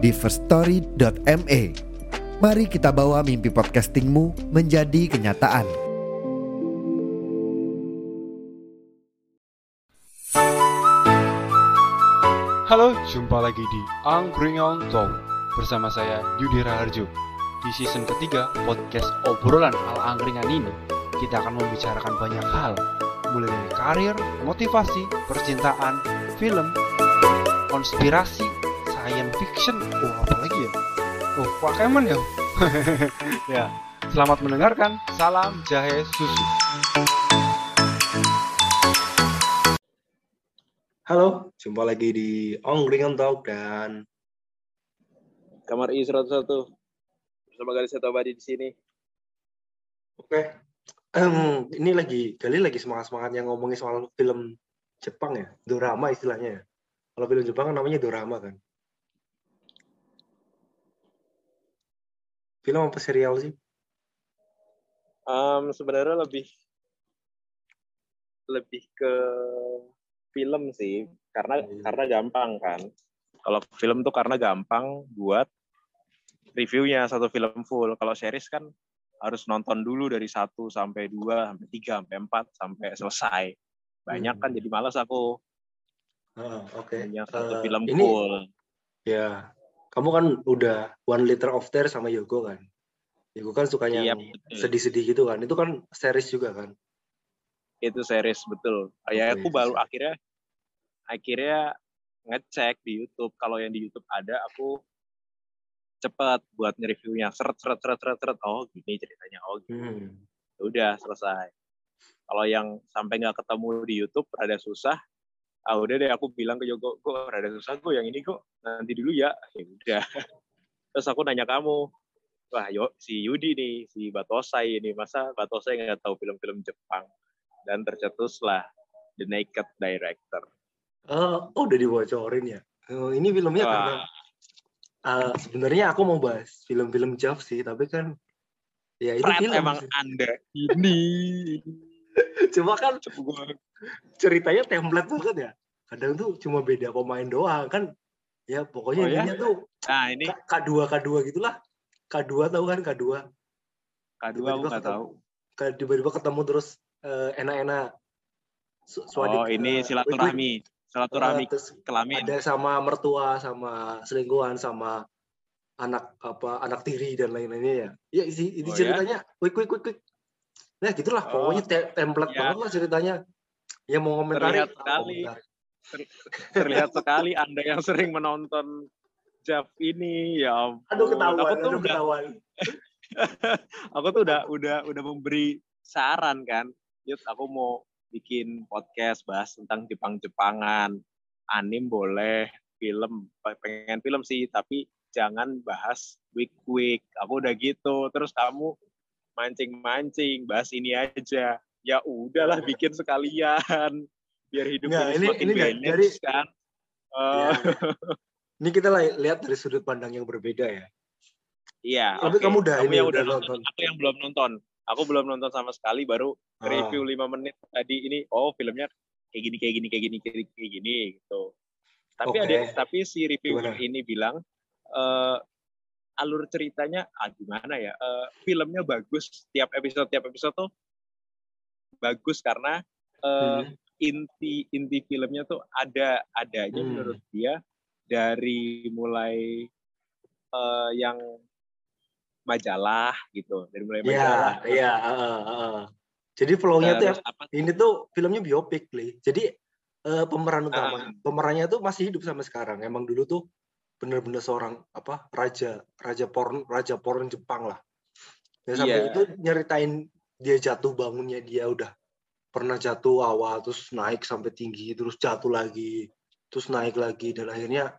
di firststory.me. Mari kita bawa mimpi podcastingmu menjadi kenyataan. Halo, jumpa lagi di Angkringan Talk bersama saya Yudi Raharjo. Di season ketiga podcast obrolan ala angkringan ini, kita akan membicarakan banyak hal, mulai dari karir, motivasi, percintaan, film, konspirasi, science fiction, oh apa lagi ya? Oh, Pokemon ya? ya, selamat mendengarkan. Salam jahe susu. Halo, jumpa lagi di Ongringan Talk dan Kamar I 101 bersama Garis Satu Abadi di sini. oke. Em, ini lagi Gali lagi semangat-semangat yang ngomongin soal film Jepang ya, dorama istilahnya. ya. Kalau film Jepang kan namanya dorama kan. Film apa serial sih? Em, sebenarnya lebih lebih ke film sih, karena Iya. karena gampang kan. Kalau film tuh karena gampang buat reviewnya satu film full. Kalau series kan harus nonton dulu dari satu sampai dua sampai tiga sampai empat sampai selesai. Banyak kan Hmm. jadi malas aku Ah, oke. yang satu Eh, film ini full. ya, kamu kan udah One Liter of Tears sama Yogo kan. Yogo kan sukanya Iya, yang betul. sedih-sedih gitu kan. Itu kan series juga kan. itu series betul. Ya aku baru series. akhirnya akhirnya ngecek di YouTube. Kalau yang di YouTube ada, aku cepet buat nge-reviewnya. Seret, seret, seret, seret, seret. Oh gini ceritanya. Oh gini. Hmm. Ya Udah selesai. Kalau yang sampai nggak ketemu di YouTube rada susah. Ah udah deh aku bilang ke Yogo, kok rada susah kok yang ini kok nanti dulu ya. Ya udah. Terus aku nanya kamu, wah yo si Yudi nih, si Batosai ini masa Batosai nggak tahu film-film Jepang dan tercetuslah The Naked Director. Oh, oh, udah dibocorin ya. Oh, ini filmnya Wah. karena eh, sebenarnya aku mau bahas film-film Jav sih, tapi kan ya itu film. emang sih. anda ini Cuma kan Coba ceritanya template banget ya. Kadang tuh cuma beda pemain doang kan. Ya pokoknya Oh, ya? tuh nah ini K- K2 K2 gitulah. K2 tahu kan K2. K2 aku tiba-tiba nggak ketemu. tahu. K- Tiba-tiba ketemu terus eh, enak-enak. Su- Oh ini eh, silaturahmi, silaturahmi terus kelamin. ada sama mertua sama selingkuhan sama anak apa anak tiri dan lain-lainnya ya ya isi ini Oh, ya? ceritanya quick quick quick quick nah gitulah Oh, pokoknya te- template ya. banget lah ceritanya yang mau komentari Terlihat sekali. Terlihat sekali anda yang sering menonton Jav ini. Ya ampun. aduh ketahuan Aku tuh aduh udah ketahuan. Aku tuh udah udah udah memberi saran kan. Yud aku mau bikin podcast bahas tentang Jepang-Jepangan. Anim boleh film pengen film sih tapi jangan bahas week week aku udah gitu terus kamu mancing-mancing bahas ini aja ya udahlah bikin sekalian biar hidup Nggak, ini ini- semakin ini dari- balance dari- kan Ya. Eh, ini kita li- lihat dari sudut pandang yang berbeda ya iya Tapi oke. kamu udah ini, yang udah nonton nonton. aku yang belum nonton aku belum nonton sama sekali baru Ah, review lima menit tadi ini oh filmnya kayak gini kayak gini kayak gini kayak gini, kayak gini gitu tapi Oke. ada tapi si reviewer Gimana? ini bilang eh alur ceritanya ah gimana ya eh, filmnya bagus tiap episode tiap episode tuh bagus karena eh, Hmm. inti inti filmnya tuh ada ada aja Hmm. menurut dia dari mulai eh, yang majalah gitu dari mulai Iya, majalah iya, heeh, heeh. Jadi flow-nya tuh apa ini tuh filmnya biopik, Li. Jadi eh, pemeran utama, Ah. pemerannya tuh masih hidup sampai sekarang. Emang dulu tuh bener-bener seorang apa raja, raja porn, raja porn Jepang lah. Dan sampai Iya. itu nyeritain dia jatuh bangunnya dia udah pernah jatuh awal terus naik sampai tinggi terus jatuh lagi terus naik lagi dan akhirnya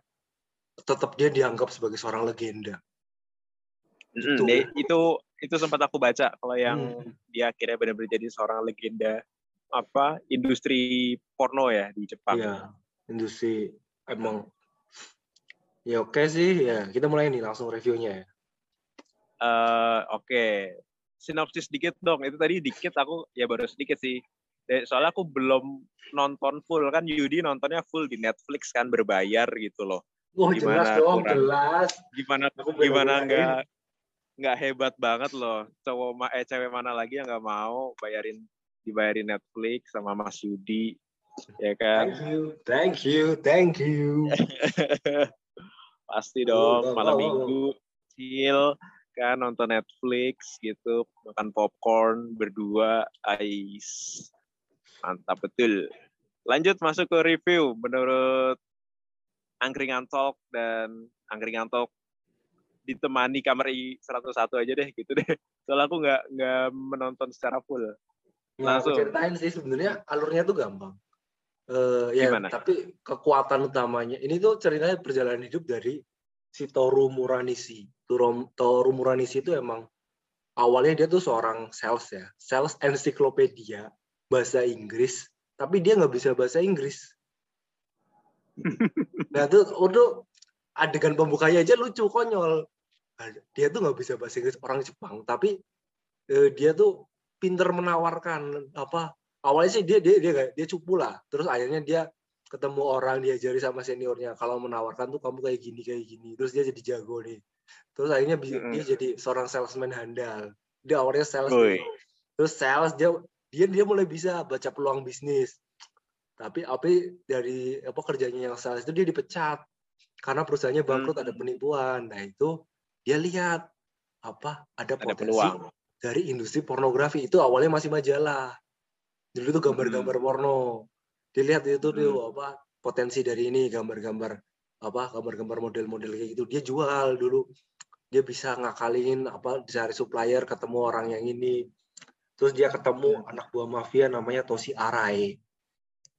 tetap dia dianggap sebagai seorang legenda. Mm, Gitu. itu itu sempat aku baca kalau yang Hmm. dia akhirnya benar-benar jadi seorang legenda apa industri porno ya di Jepang. Iya, industri emang ya oke sih ya kita mulai nih langsung reviewnya ya. Eh, Oke, sinopsis dikit dong. Itu tadi dikit aku ya baru sedikit sih. Dan soalnya aku belum nonton full kan Yudi nontonnya full di Netflix kan berbayar gitu loh. Oh Gimana jelas dong, kurang? jelas. Gimana Aku gimana bela-belain. nggak hebat banget loh. Cowok eh cewek mana lagi yang nggak mau bayarin dibayarin Netflix sama Mas Yudi ya kan? Thank you, thank you, thank you. Pasti dong oh, malam oh, minggu chill kan nonton Netflix gitu makan popcorn berdua ais mantap betul lanjut masuk ke review menurut Angkringan Talk dan Angkringan Talk ditemani kamar I 101 aja deh gitu deh soalnya aku nggak nggak menonton secara full Nah, Langsung. ceritain sih sebenarnya alurnya tuh gampang. Eh ya, Gimana? tapi kekuatan utamanya ini tuh ceritanya perjalanan hidup dari si Toru Muranisi. Toru, Toru Muranisi itu emang awalnya dia tuh seorang sales ya, sales ensiklopedia bahasa Inggris, tapi dia nggak bisa bahasa Inggris. nah tuh udah adegan pembukanya aja lucu konyol. Nah, Dia tuh nggak bisa bahasa Inggris orang Jepang, tapi eh, dia tuh pinter menawarkan apa awalnya sih dia dia dia dia cupu lah terus akhirnya dia ketemu orang diajari sama seniornya kalau menawarkan tuh kamu kayak gini kayak gini. Terus dia jadi jago nih. Terus akhirnya Mm-mm. dia jadi seorang salesman handal. Dia awalnya sales Woi. dulu. terus sales dia dia dia mulai bisa baca peluang bisnis. Tapi apa dari apa kerjanya yang sales itu dia dipecat. Karena perusahaannya bangkrut ada Hmm. penipuan. Nah itu dia lihat apa ada ada potensi peluang. dari industri pornografi. Itu awalnya masih majalah. Dulu itu gambar-gambar porno dilihat itu Hmm. apa potensi dari ini gambar-gambar apa gambar-gambar model-model kayak gitu. Dia jual dulu. Dia bisa ngakalin apa cari supplier ketemu orang yang ini. Terus dia ketemu anak buah mafia namanya Toshi Arai.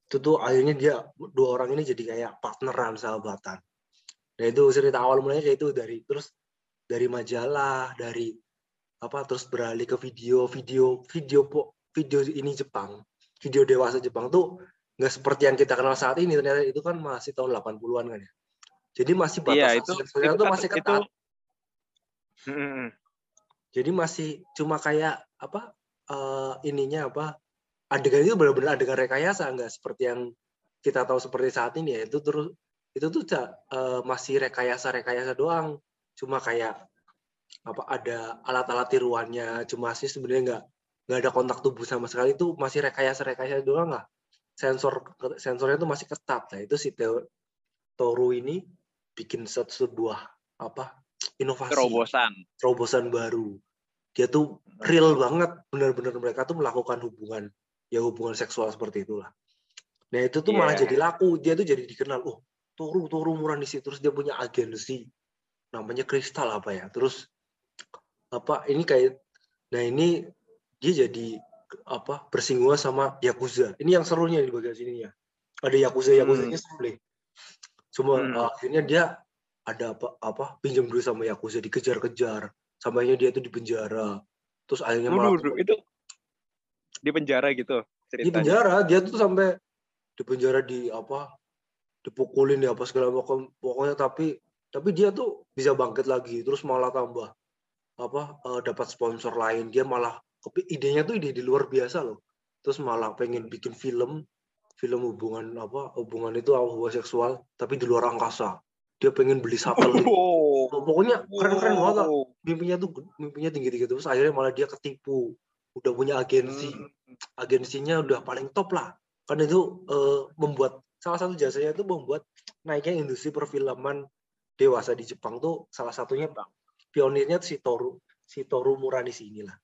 Itu tuh akhirnya dia dua orang ini jadi kayak partneran sahabatan. Nah itu cerita awal mulanya kayak itu dari terus dari majalah dari apa terus beralih ke video video video video ini Jepang video dewasa Jepang tuh nggak seperti yang kita kenal saat ini ternyata itu kan masih tahun 80-an kan ya. Jadi masih Iya, batasan itu- sensornya itu kan- masih itu- ketat. Mm-mm. jadi masih cuma kayak apa eh, ininya apa adegan itu benar-benar adegan rekayasa nggak seperti yang kita tahu seperti saat ini. Ya itu terus itu tuh eh, masih rekayasa rekayasa doang. Cuma kayak apa ada alat-alat tiruannya. Cuma sih sebenarnya nggak nggak ada kontak tubuh sama sekali. Itu masih rekayasa rekayasa doang lah sensor sensornya tuh masih ketat. Nah itu si Toru ini bikin satu sebuah apa inovasi. Terobosan. Terobosan baru. Dia tuh real banget, benar-benar mereka tuh melakukan hubungan ya hubungan seksual seperti itulah. Nah itu tuh malah Iya. jadi laku, dia tuh jadi dikenal, oh Toru Toru Muranisi, terus dia punya agensi namanya Kristal apa ya, terus apa ini kayak, nah ini dia jadi apa bersinggungan sama Yakuza. Ini yang serunya di bagian sini ya. Ada Yakuza Yakuzanya seru deh. Cuma Hmm. uh, akhirnya dia ada apa apa pinjam duit sama Yakuza dikejar-kejar sampainya dia tuh di penjara terus akhirnya malah itu di penjara gitu di ceritanya. penjara dia tuh sampai di penjara di apa dipukulin ya apa segala macam pokoknya tapi tapi dia tuh bisa bangkit lagi terus malah tambah apa eh, dapat sponsor lain dia malah kepi- idenya tuh ide di luar biasa loh. Terus malah pengen bikin film film hubungan apa hubungan itu hubungan seksual tapi di luar angkasa. Dia pengen beli satelit Wow. pokoknya keren-keren banget lah. Mimpinya tuh mimpinya tinggi-tinggi terus akhirnya malah dia ketipu. Udah punya agensi. Hmm. agensinya udah paling top lah. Kan itu eh, membuat salah satu jasanya itu membuat naiknya industri perfilman dewasa di Jepang tuh salah satunya bang. pionirnya si Toru si Toru Muranisi inilah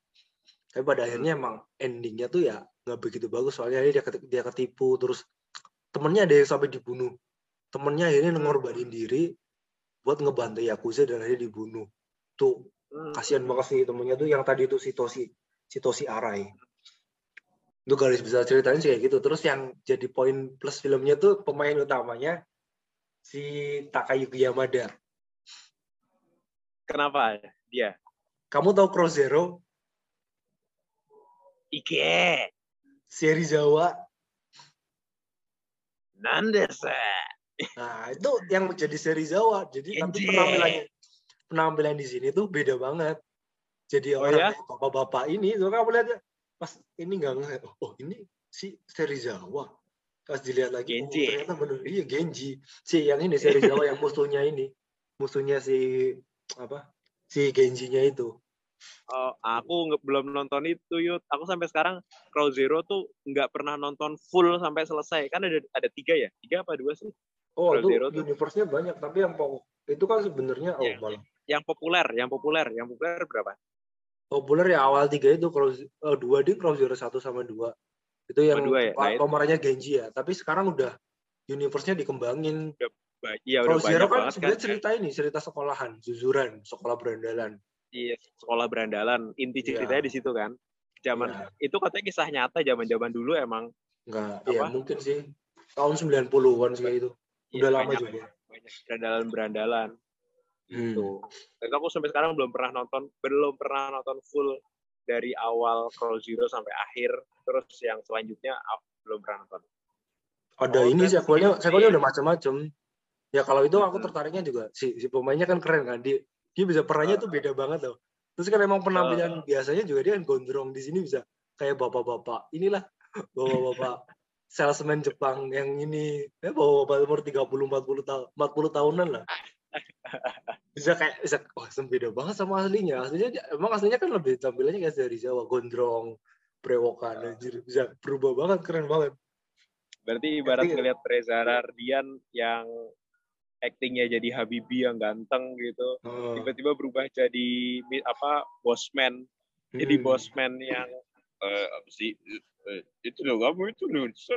tapi pada akhirnya emang endingnya tuh ya nggak begitu bagus soalnya dia dia ketipu terus temennya ada yang sampai dibunuh temennya akhirnya ngorbanin diri buat ngebantai Yakuza dan akhirnya dibunuh tuh Hmm. kasihan banget sih temennya tuh yang tadi itu si Toshi si Toshi Arai itu garis besar ceritanya sih kayak gitu terus yang jadi poin plus filmnya tuh pemain utamanya si Takayuki Yamada. Kenapa dia? Kamu tahu Crow Zero? Ike, Serizawa. Nandesa. Nah, itu yang menjadi Serizawa. Jadi tapi Genji. penampilannya penampilan di sini tuh beda banget. Jadi Oh, orang ya? bapak-bapak ini, tuh kamu lihat ya, pas ini nggak nge- oh ini si Serizawa. Pas dilihat lagi, Genji. oh, ternyata bener iya Genji. Si yang ini Serizawa yang musuhnya ini, musuhnya si apa? Si Genjinya itu. Oh, aku nge- belum nonton itu, Yud. Aku sampai sekarang Crow Zero tuh nggak pernah nonton full sampai selesai. Kan ada ada tiga ya? Tiga apa dua sih? Oh, Crow itu Zero tuh. universe-nya banyak, tapi yang pokok itu kan sebenarnya oh Iya. malah Yang populer, yang populer, yang populer berapa? populer ya awal tiga itu Crow eh, dua di Crow Zero satu sama dua itu yang dua ya? Nah, pemerannya Genji ya tapi sekarang udah universe-nya dikembangin Ba- Iya Crow udah Zero kan kan. sebenarnya cerita ini cerita sekolahan zuzuran sekolah berandalan Iya, sekolah berandalan. Inti Iya. ceritanya di situ kan. Zaman Iya. itu katanya kisah nyata zaman-zaman dulu emang enggak Apa? ya mungkin sih tahun 90-an sih itu Iya, udah lama banyak, juga banyak berandalan-berandalan Hmm. gitu. Dan aku sampai sekarang belum pernah nonton, belum pernah nonton full dari awal Crow Zero sampai akhir. Terus yang selanjutnya aku belum pernah nonton. ada Oh, ini berarti sequelnya sequelnya udah macam-macam ya kalau itu aku Hmm. tertariknya juga si, si pemainnya kan keren kan dia dia bisa perannya tuh beda banget loh. Terus kan emang penampilan biasanya juga dia gondrong di sini bisa kayak bapak-bapak inilah bapak-bapak salesman Jepang yang ini. Ya bapak-bapak umur 30 40 tahun 40 tahunan lah. Bisa kayak bisa wah beda banget sama aslinya. Aslinya emang aslinya kan lebih tampilannya kayak dari Jawa gondrong brewokan anjir. Bisa berubah banget keren banget. Berarti ibarat Tapi- ngelihat Reza Rardian yang actingnya jadi Habibie yang ganteng gitu, Oh. tiba-tiba berubah jadi apa bosman, jadi Hmm. bosman yang eh apa sih eh, itu loh kamu itu loh itu.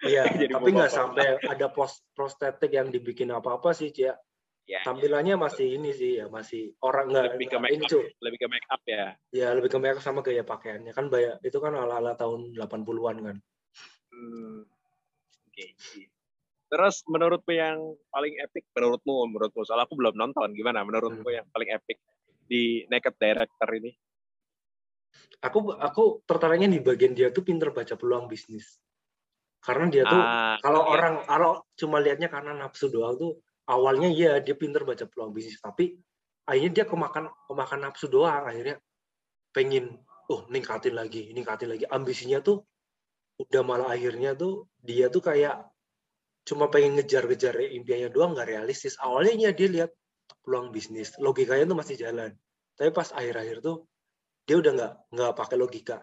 Iya, Jadi tapi nggak sampai ada pos prostetik yang dibikin apa-apa sih, Cia. Ya, Tampilannya masih ini sih ya, masih orang nggak lebih ke make up, lebih ke make up ya. Ya lebih ke make up sama gaya pakaiannya kan banyak itu kan ala-ala tahun 80-an kan. Hmm. Oke. Terus menurutmu yang paling epic menurutmu menurutmu soal aku belum nonton gimana menurutmu Hmm. yang paling epic di Naked Director ini? Aku aku tertariknya di bagian dia tuh pinter baca peluang bisnis. Karena dia tuh Ah, kalau iya. orang kalau cuma lihatnya karena nafsu doang tuh awalnya iya dia pinter baca peluang bisnis tapi akhirnya dia kemakan kemakan nafsu doang akhirnya pengen oh ningkatin lagi ningkatin lagi ambisinya tuh udah malah akhirnya tuh dia tuh kayak cuma pengen ngejar-ngejar impiannya doang nggak realistis. Awalnya iya dia lihat peluang bisnis. Logikanya tuh masih jalan. Tapi pas akhir-akhir tuh dia udah nggak nggak pakai logika.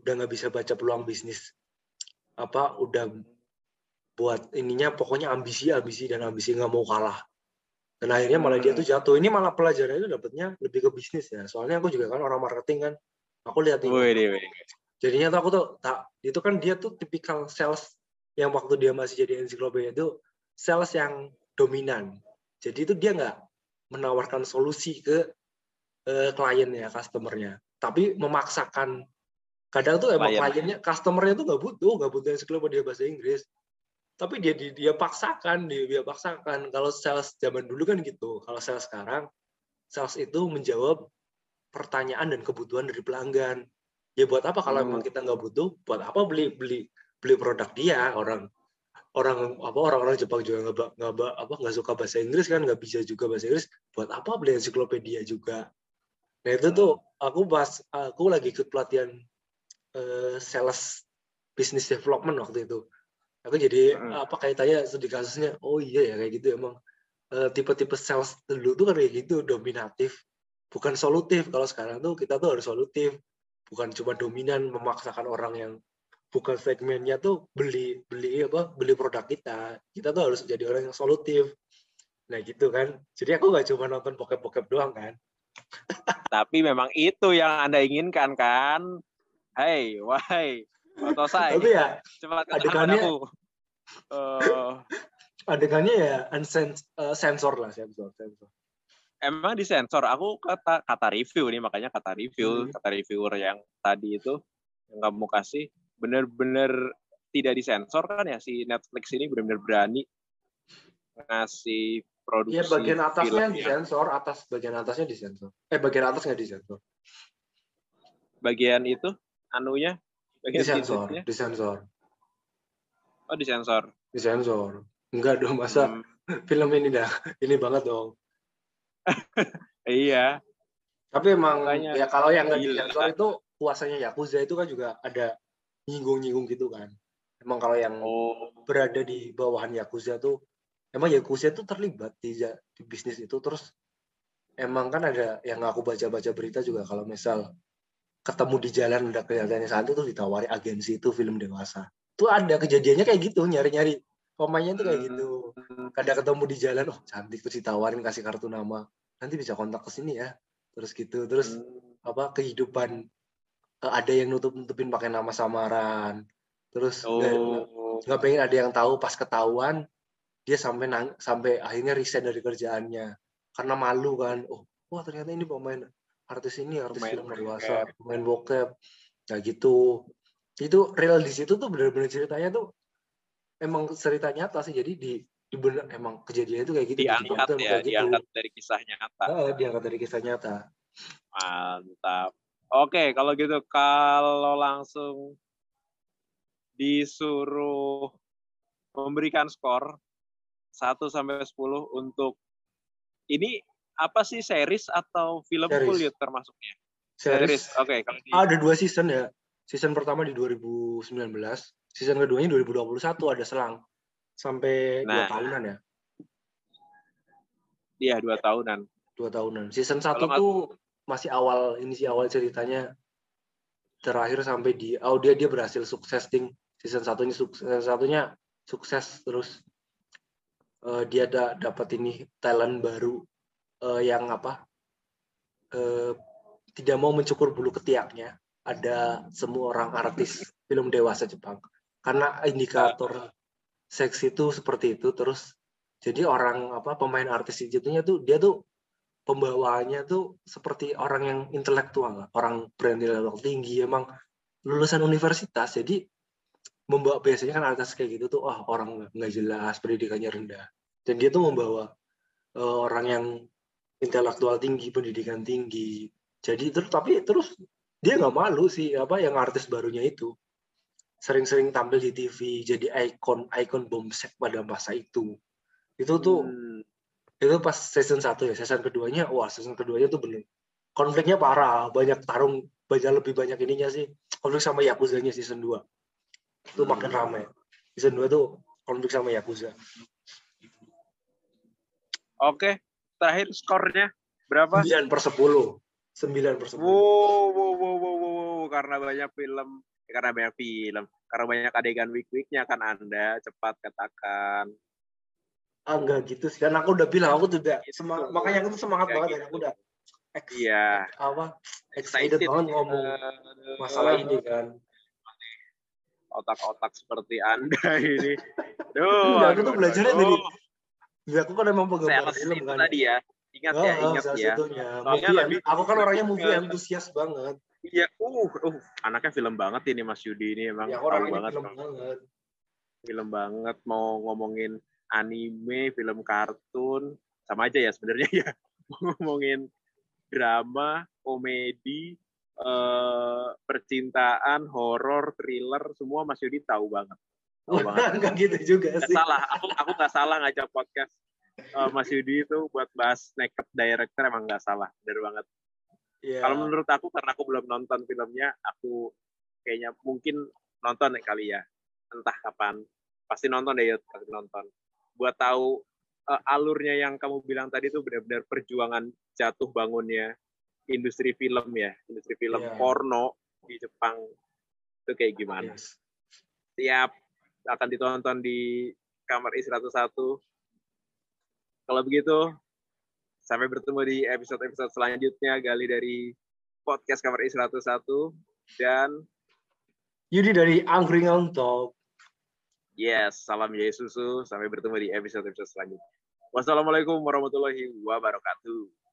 Udah nggak bisa baca peluang bisnis apa udah buat ininya pokoknya ambisi ambisi dan ambisi nggak mau kalah. Dan akhirnya malah dia Hmm. tuh jatuh. Ini malah pelajarannya itu dapetnya lebih ke bisnis ya. Soalnya aku juga kan orang marketing kan. Aku lihat wih. jadinya tuh aku tuh tak itu kan dia tuh tipikal sales yang waktu dia masih jadi ensiklopedia itu sales yang dominan. Jadi itu dia nggak menawarkan solusi ke eh, kliennya customernya. Tapi memaksakan. Kadang tuh emang Klien. kliennya customernya tuh nggak butuh nggak butuh ensiklopedia bahasa Inggris. Tapi dia dia, dia paksakan dia, dia paksakan. Kalau sales zaman dulu kan gitu. Kalau sales sekarang sales itu menjawab pertanyaan dan kebutuhan dari pelanggan. Ya buat apa? Kalau Hmm. emang kita nggak butuh buat apa beli beli beli produk dia orang orang apa orang-orang Jepang juga nggak nggak apa nggak suka bahasa Inggris kan nggak bisa juga bahasa Inggris buat apa beli ensiklopedia juga? Nah itu tuh aku pas aku lagi ikut pelatihan eh, sales business development waktu itu. Aku jadi Hmm. apa kaitannya studi kasusnya oh iya ya kayak gitu emang. Eh, tipe-tipe sales dulu tuh kan kayak gitu dominatif bukan solutif. Kalau sekarang tuh kita tuh harus solutif bukan cuma dominan memaksakan orang yang bukan segmennya tuh beli beli apa beli produk kita kita tuh harus jadi orang yang solutif nah gitu kan jadi aku nggak cuma nonton bokep-bokep doang kan Tapi memang itu yang Anda inginkan kan? Hai, wahai. Otosai. tapi ya Cepat adegannya- padaku. Eh, adegannya ya unsens eh, sensor lah sensor sensor emang disensor. Aku kata kata review nih, makanya kata review, Hmm. kata reviewer yang tadi itu yang kamu kasih bener-bener tidak disensor kan ya? Si Netflix ini bener-bener berani ngasih produksi Iya bagian atasnya film yang- disensor, atas bagian atasnya disensor. Eh bagian atas nggak disensor. bagian itu anunya? Bagian Disensor, disensor, oh disensor. Disensor. Enggak dong masa Hmm, film ini dah ini banget dong. iya. Tapi emang Makanya ya kalau yang nggak disensor itu kuasanya Yakuza itu kan juga ada nyinggung-nyinggung gitu kan. Emang kalau yang oh berada di bawahan Yakuza tuh emang Yakuza tuh terlibat di, di bisnis itu terus emang kan ada yang aku baca-baca berita juga kalau misal ketemu di jalan udah kelihatannya santai tuh ditawari agensi itu film dewasa. Tuh ada kejadiannya kayak gitu nyari-nyari pemainnya tuh kayak gitu. Kadang ketemu di jalan oh cantik terus ditawarin kasih kartu nama. Nanti bisa kontak ke sini ya. Terus gitu. Terus Hmm, apa kehidupan eh, ada yang nutup nutupin pakai nama samaran. Terus nggak oh. Nggak pengen ada yang tahu pas ketahuan dia sampai nang, sampai akhirnya resign dari kerjaannya. Karena malu kan oh wah ternyata ini pemain artis ini artis Pemain film dewasa pemain bokep. Kayak gitu. Itu real di situ tuh benar-benar ceritanya tuh emang cerita nyata sih. Jadi di di bener emang kejadiannya itu kayak gitu diangkat ya kayak gitu. diangkat dari kisah nyata. Heeh, diangkat dari kisah nyata. Mantap. Oke, kalau gitu kalau langsung disuruh memberikan skor 1 sampai 10 untuk ini apa sih series atau film Series. full ya termasuknya? series Oke, kalau di ada dua season ya. Season pertama di 2019, season keduanya 2021 ada selang sampai dua Nah. tahunan ya, dia dua tahunan. dua tahunan. Season satu tuh masih awal ini sih awal ceritanya terakhir sampai di oh dia dia berhasil sukses ting season satunya sukses satunya sukses terus. Eh, dia da, dapat ini talent baru eh, yang apa eh, tidak mau mencukur bulu ketiaknya. Ada semua orang artis film dewasa Jepang. Karena indikator seks itu seperti itu terus jadi orang apa pemain artis itunya tuh dia tuh pembawaannya tuh seperti orang yang intelektual orang berintelektual tinggi emang lulusan universitas. Jadi membawa biasanya kan artis kayak gitu tuh wah orang nggak- jelas pendidikannya rendah. Dan dia tuh membawa eh, orang yang intelektual tinggi pendidikan tinggi. Jadi terus tapi terus dia nggak malu sih apa yang artis barunya itu. Sering-sering tampil di TV jadi ikon ikon bomsek pada masa itu. Itu tuh Hmm, itu pas season 1 ya season keduanya wah season keduanya tuh bener. Konfliknya parah banyak tarung banyak lebih banyak ininya sih. Konflik sama Yakuza-nya season 2 itu makin Hmm. ramai season 2 tuh konflik sama Yakuza. Oke, terakhir skornya berapa? 9 per 10 9 per 10 Wow, wow, wow, wow, wow, karena banyak film, ya, karena banyak film, karena banyak adegan week-weeknya kan Anda. Cepat katakan. Ah enggak gitu sih kan aku udah bilang aku tuh udah Gitu. semang- makanya aku tuh semangat banget gitu. dan aku udah ex- Iya. apa excited banget ngomong Aduh, masalah ini kan Otak-otak seperti Anda ini. Duh, Enggak, aku tuh belajarnya aduh. dari ya aku kan emang penggemar film kan tadi ya. Ingat ya, Oh, ingat salah ya. Soalnya lebih- aku kan orangnya movie antusias banget. Iya, uh, uh, anaknya film banget ini Mas Yudi ini emang Ya orangnya banget film banget. film banget mau ngomongin anime, film kartun, sama aja ya sebenarnya ya. Ngomongin drama, komedi, eh, percintaan, horor, thriller, semua Mas Yudi tahu banget. Tahu banget. Enggak gitu juga sih. salah, aku aku nggak salah ngajak podcast eh, Mas Yudi itu buat bahas Naked Director emang nggak salah, bener banget. Iya. Kalau menurut aku karena aku belum nonton filmnya, aku kayaknya mungkin nonton ya kali ya. Entah kapan. Pasti nonton deh, pasti nonton. Buat tahu eh, alurnya yang kamu bilang tadi itu benar-benar perjuangan jatuh bangunnya industri film ya, industri film Iya. porno di Jepang itu kayak gimana. Yes. Siap akan ditonton di kamar I101. Kalau begitu, sampai bertemu di episode-episode selanjutnya gali dari podcast kamar I101 dan Yudi dari Angkringan Talk. Yes, salam Yesusu. Sampai bertemu di episode-episode selanjutnya. Wassalamualaikum warahmatullahi wabarakatuh.